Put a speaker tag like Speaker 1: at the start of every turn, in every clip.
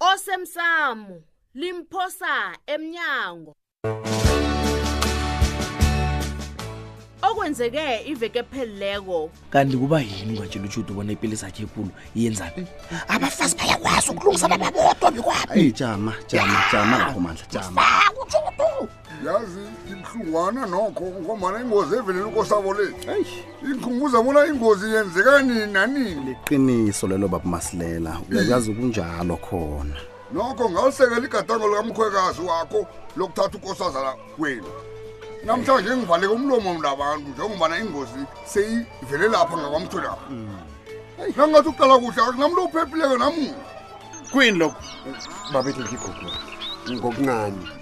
Speaker 1: osemsamo limphosa emnyango okwenzeke iveke ephelileko
Speaker 2: kanti kuba yini ungatshela utshudu bona ipili zakhe ekulu yenzani abafazi bayakwazi ukulungisa bababodwa bikwabo
Speaker 3: eyi jama jama jama lapho mandla jama
Speaker 4: yazi ibuhlungwana nokho ngombana ingozi evelela ukosabo le ingikhumbuza bona ingozi yenzeka nini nanini
Speaker 3: liqiniso lelo babumasilela uyayazi kunjalo khona
Speaker 4: nokho ngalisekela igadango likamkhwekazi wakho lokuthatha ukosazana kwenu namhlanje ngivaleke umlomo mntabantu njengobana ingozi seyivele lapha ngakwamthulapha mm. nangathi uqala kuhle akunamntu ophephileke namunye
Speaker 5: kuyini lokho babethe ngigugu ngokuncane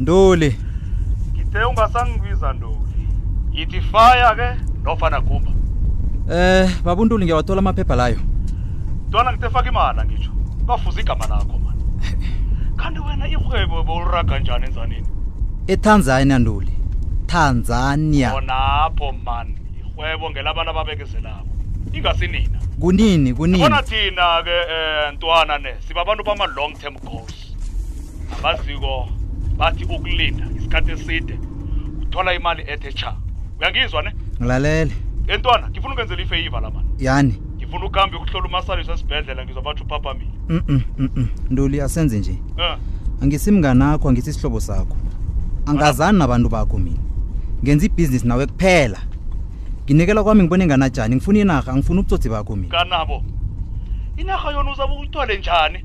Speaker 6: Nduli.
Speaker 7: Ngithe ungasangibiza Nduli. Yithi fire ke nofana kumba.
Speaker 6: Eh, babunduli ngiyawathola amaphepha layo.
Speaker 7: ntwana ngitefaka imana ngitsho bafuza igama lakho man kanti wena irhwebo bowuliraga njani enzanini
Speaker 6: etanzania nduli tanzania
Speaker 7: khonapho man irhwebo ngelabantu ababekezelako ingasi nina
Speaker 6: kunini kunini
Speaker 7: bona thina-ke um ntwana ne sibabantu bama-long term goals abaziko bathi ukulinda isikhathi eside uthola imali ethe cha uyangizwa ne
Speaker 6: ngilalele
Speaker 7: entwana ngifuna ukenzela ifeyiva la mani
Speaker 6: yani
Speaker 7: ngifuna ukuhambe ukuhlola umasaliso esibhedlela ngizwa bathi uphaphamile
Speaker 6: mm mm ntuli asenze nje
Speaker 7: um
Speaker 6: angisimngani akho angithi isihlobo sakho angazani nabantu bakho mina ngenza ibhizinisi nawe kuphela nginikela kwami ngibona enganajani ngifuna inarha angifuni ubutsotsi bakho mina
Speaker 7: kanabo inarha yona uzabe uyithole njani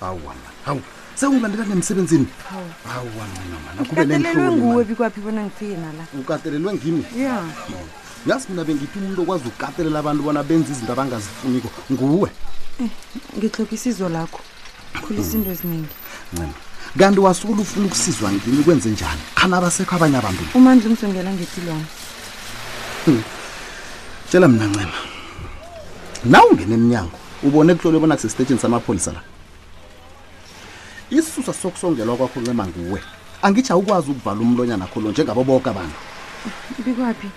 Speaker 3: hawa mani hawu sewungilandela nemsebenzini hawa mina mani akube
Speaker 8: katelelwe nguwe
Speaker 3: nenhloni
Speaker 8: bikwaphi bona ngifike nala
Speaker 3: ukatelelwe ngimi
Speaker 8: ya
Speaker 3: yazi mina bengithi umuntu okwazi ukukatelela abantu bona benze izinto abangazifuniko nguwe
Speaker 8: ngitlhoga isizo lakho khulisa into eziningi
Speaker 3: ncema kanti wasuke lufuna ukusizwa ngimi kwenze njani khani abasekho abanye abantu
Speaker 8: umandla umsongela ngetilwana
Speaker 3: tshela mna ncema nawu ngena emnyango ubone kuhlolwe bona kusesiteshini samapholisa la isisusa sokusongelwa kwakho ncema nguwe angitsho awukwazi ukuvala umlonyana kholo njengabo boke abantu
Speaker 8: bikwaphi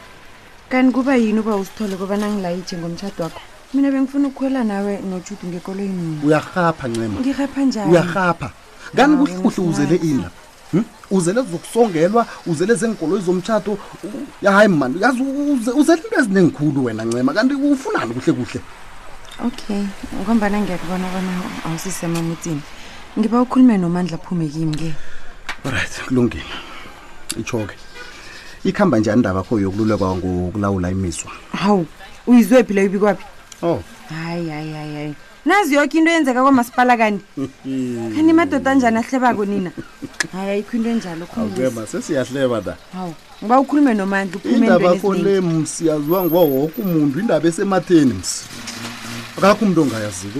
Speaker 8: kanti kuba yini uba usithole kobana ngilayitshe ngomtshado wakho mina bengifuna ukukhwela nawe nojudu ngekoloyini
Speaker 3: uyarhapha ncema
Speaker 8: ngirhapha njani
Speaker 3: uyarhapha kanti kuhle kuhle uzele ini lapha Hmm? uzele zokusongelwa uzele zengikoloyi zomtshato hayi mani uyazi uzele into ezinengikhulu wena ncema kanti ufunani kuhle kuhle
Speaker 8: okay ngombana ngiyakubona bona awusisemamutsini ngiba ukhulume nomandla aphume kimi ke
Speaker 3: right kulungile itsho-ke ikuhamba njani indaba kho yokululekwa ngokulawula imizwa
Speaker 8: hawu uyizwe phi leyo ibikwaphi
Speaker 3: oh
Speaker 8: hayi hayi hayi hayi nazi yoke into eyenzeka kwamasipala kanti kanti madoda anjani ahlebako nina hayi ayikho into enjalo
Speaker 3: awukema sesiyahleba da
Speaker 8: hawu ngoba ukhulume nomandla uphume
Speaker 3: indaba yakho
Speaker 8: entweni
Speaker 3: le
Speaker 8: eziningi.
Speaker 3: msi yaziwa ngoba woke umuntu indaba esematheni msi akakho umuntu ongayaziko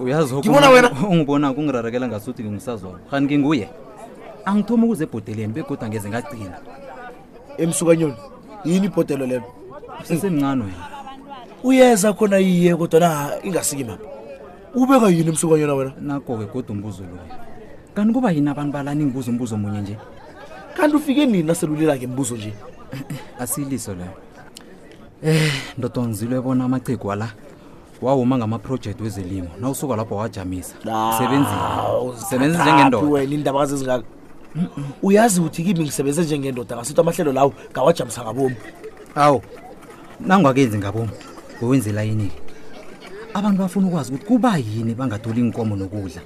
Speaker 6: uyazi woke
Speaker 2: Ngibona
Speaker 6: umuntu
Speaker 2: wena.
Speaker 6: ongibonako ungirarekela ngasuthi ngingusazwana kani nginguye angithoma ukuze ebhodeleni begoda ngeze ngagcina
Speaker 2: emsukanyoni yini ibhodelo lelo
Speaker 6: usesemncane wena
Speaker 2: uyeza khona yiye kodwa na ingasiki mapha ubeka yini emsukanyona wena
Speaker 6: nako-ke kodwa umbuzo loyo kanti kuba yini abantu balani ngibuza umbuzo omunye nje
Speaker 2: kanti ufike nini naselulelake mbuzo nje
Speaker 6: asiliso leyo um ndoda ongizilwe bona amachegu wala wawuma ngamaprojekthi wezelimo nawusuka lapho wajamisa sebenzisebenza njengendoda
Speaker 2: wena indaba kazi ezingaka uyazi ukuthi kimi ngisebenze njengendoda ngasuthi amahlelo lawo ngawajamisa ngabomi
Speaker 6: awu nangingakenzi ngabomi ngowenzela yini-ke abantu bafuna ukwazi ukuthi kuba yini bangatholi inkomo nokudla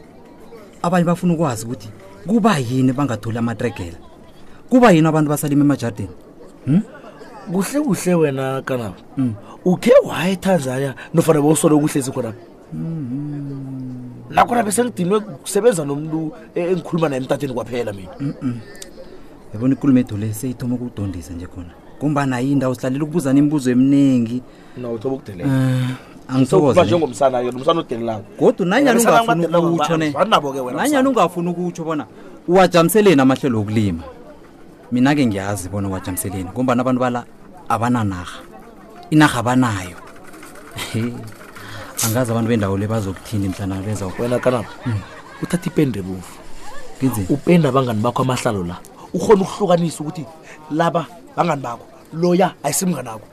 Speaker 6: abanye bafuna ukwazi ukuthi kuba yini bangatholi amatregela kuba yini abantu basalima emajardini hmm?
Speaker 2: kuhle kuhle wena kanabo hmm. ukhe waye etanzania nofana bowusolo okuhlezi khona nakho nabe sengidinwe kusebenza nomuntu e-, engikhuluma naye emtateni kwaphela mina
Speaker 6: yabona ikulumo edole seyithoma ukudondisa nje khona ngombana yini ndawo sihlalela ukubuzana imibuzo eminingi
Speaker 2: no uthoba ukudelela
Speaker 6: eh, angithokoze
Speaker 2: njengomsana ke lomsana odelelako
Speaker 6: kodwa nanyani ungafuni ukutsho ne nanyani ungafuni ukutsho bona uwajamiseleni amahlelo okulima mina-ke ngiyazi bona wajamiseleni ngombana abantu bala abananarha inarha abanayo angazi abantu bendawo le bazokuthini mhlana beza
Speaker 2: wena kanabo hmm. uthatha ipeni rebovu
Speaker 6: ngenzeni
Speaker 2: upeni abangani bakho amahlalo la ukhona ukuhlukanisa ukuthi laba bangani bakho loya
Speaker 8: ayisimnganakho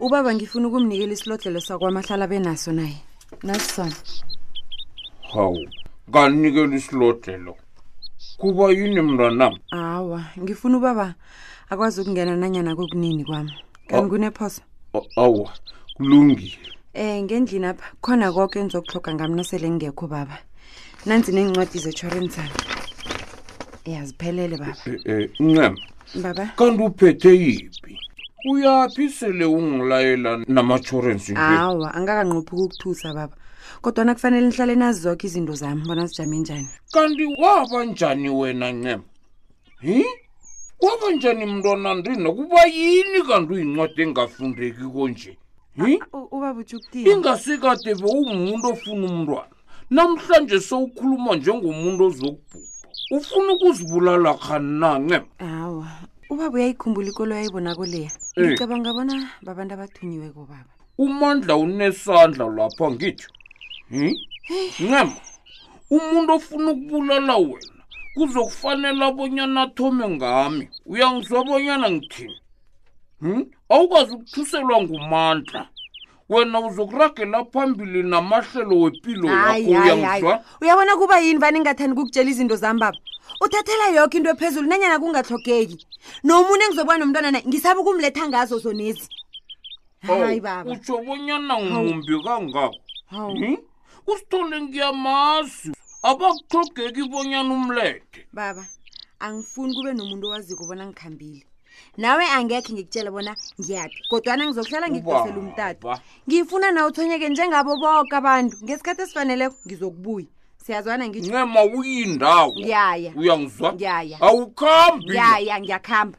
Speaker 8: ubaba ngifuna ukumnikela isilodlelo sakwamahlala benaso naye nasisona
Speaker 9: hawu kanikela isilodlelo kuba yini mntanam
Speaker 8: hawa ngifuna ubaba akwazi ukungena nanyana kokunini kwami kanti kunephoso
Speaker 9: awa kulungile
Speaker 8: um ngendlini apha khona konke engizokuhloga ngami nasele ngingekho baba nanzi neencwadi zetshorentsana yaziphelele baba
Speaker 9: um ncema
Speaker 8: baba
Speaker 9: kanti uphethe yiphi uyaphi sele ungilayela namatshorens nje
Speaker 8: awa angakanqophi ukukuthusa baba kodwana kufanele nihlale nazi zoke izinto zami bona zijame njani
Speaker 9: kanti waba njani wena ncema hi waba njani mntwana ndina kuba yini kanti uyincwadi engafundekiko nje hi U-
Speaker 8: ubaba uthi ukuthini
Speaker 9: ingasikade bewumumuntu ofuna umntwana namhlanje sowukhuluma njengomuntu ozokubhubha ufuna ukuzibulala khaninancem
Speaker 8: awa ubaba uyayikhumbula ikolo yayibonako leya
Speaker 9: Eh.
Speaker 8: ngicabanga bona babantu abathunyiwe kobaba
Speaker 9: umandla unesandla lapha ngitsho Hmm? ncema umuntu ofuna ukubulala wena kuzokufanela bonyana athome ngami uyangizwa bonyana ngithini Hmm? awukwazi ukuthuselwa ngumandla wena uzokuragela phambili namahlelo wepilo
Speaker 8: Hayi,
Speaker 9: yakho
Speaker 8: hayi, hayi.
Speaker 9: uyangizwa
Speaker 8: uyabona kuba yini vane ngingathandi kukutshela izinto zami baba uthathela yoke into ephezulu nanyana kungatlhogeki nomuntu engizokuba nomntwana naye ngisaba ukumletha ngazo zonezi hayi baba
Speaker 9: utsho bonyana ngumbi kangako
Speaker 8: Hawu.
Speaker 9: Hmm? kusithole ngiyamazi abakutlhogeki bonyana umlethe
Speaker 8: baba angifuni kube nomuntu owaziko bona ngikhambile nawe angekhe ngikutshela bona ngiyaphi kodwana ngizokuhlala ngikudosela umtata
Speaker 9: Ubaba.
Speaker 8: ngifuna nawe uthonyeke njengabo boke abantu ngesikhathi esifaneleko ngizokubuya siyazwana ngitsho
Speaker 9: ncema uyindawo
Speaker 8: ngiyaya
Speaker 9: uyangizwa
Speaker 8: ngiyaya
Speaker 9: awukhambi
Speaker 8: ngiyaya ngiyakuhamba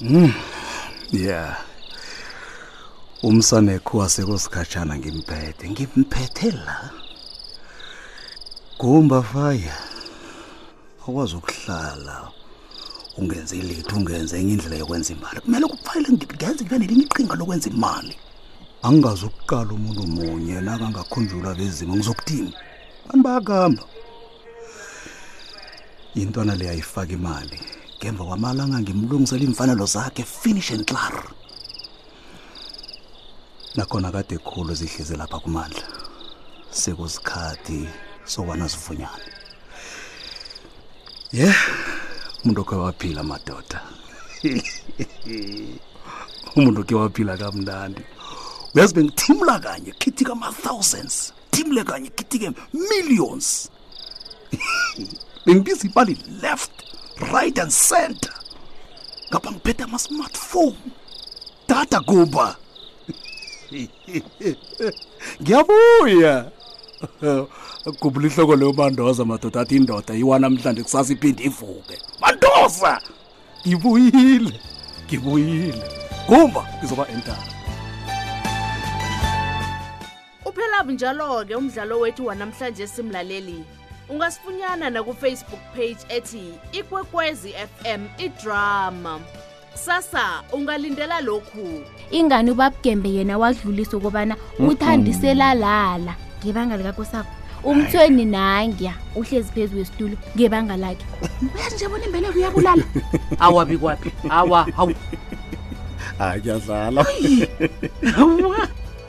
Speaker 8: Mm. Yeah.
Speaker 3: Umsane khuwa sekusikhatshana ngimphethe, ngimphethe la. Gumba fire.
Speaker 10: Awukwazi ukuhlala ungenze litho, ungenze enye indlela yokwenza imali. Kumele kuphayile ngidenze kube nelinye iqhinga lokwenza imali. Angazi ukuqala umuntu munye nakangakhunjulwa bezimo ngizokuthini? Abantu bayakamba. intwana le ayifaka imali ngemva kwamalanga ngimlungisela iimfanelo zakhe finish and clar nakhona kade khulu zihlezi lapha kumandla sekusikhathi sokwana zivunyane ye yeah. umuntu okhe waphila madoda umuntu okhe waphila kamnandi uyazi bengithimula kanye khithi kama-thousands timle kanye kitike millions bengibiza imali left right and center ngapha ngiphethe ama-smartphone data kumba ngiyabuya kubula ihloko leyo mandoza madoda athi indoda iwana mhlanje kusasa iphinde ivuke mandoza ngibuyile ngibuyile kumba ngizoba entara
Speaker 1: uphela bunjalo-ke umdlalo wethu wanamhlanje simlaleli ungasifunyana nakufacebook page ethi ikwekwezi fm idrama kusasa ungalindela lokhu
Speaker 11: ingani ubabugembe yena wadlulisa ukubana uthandisela lala ngebanga likakosabo umthweni nangya uhlezi phezu kwesitulo ngebanga lakhe uyazi nje bona imbeleko uyabulala
Speaker 2: awabi kwaphi awa hawu
Speaker 3: hayi kuyadlala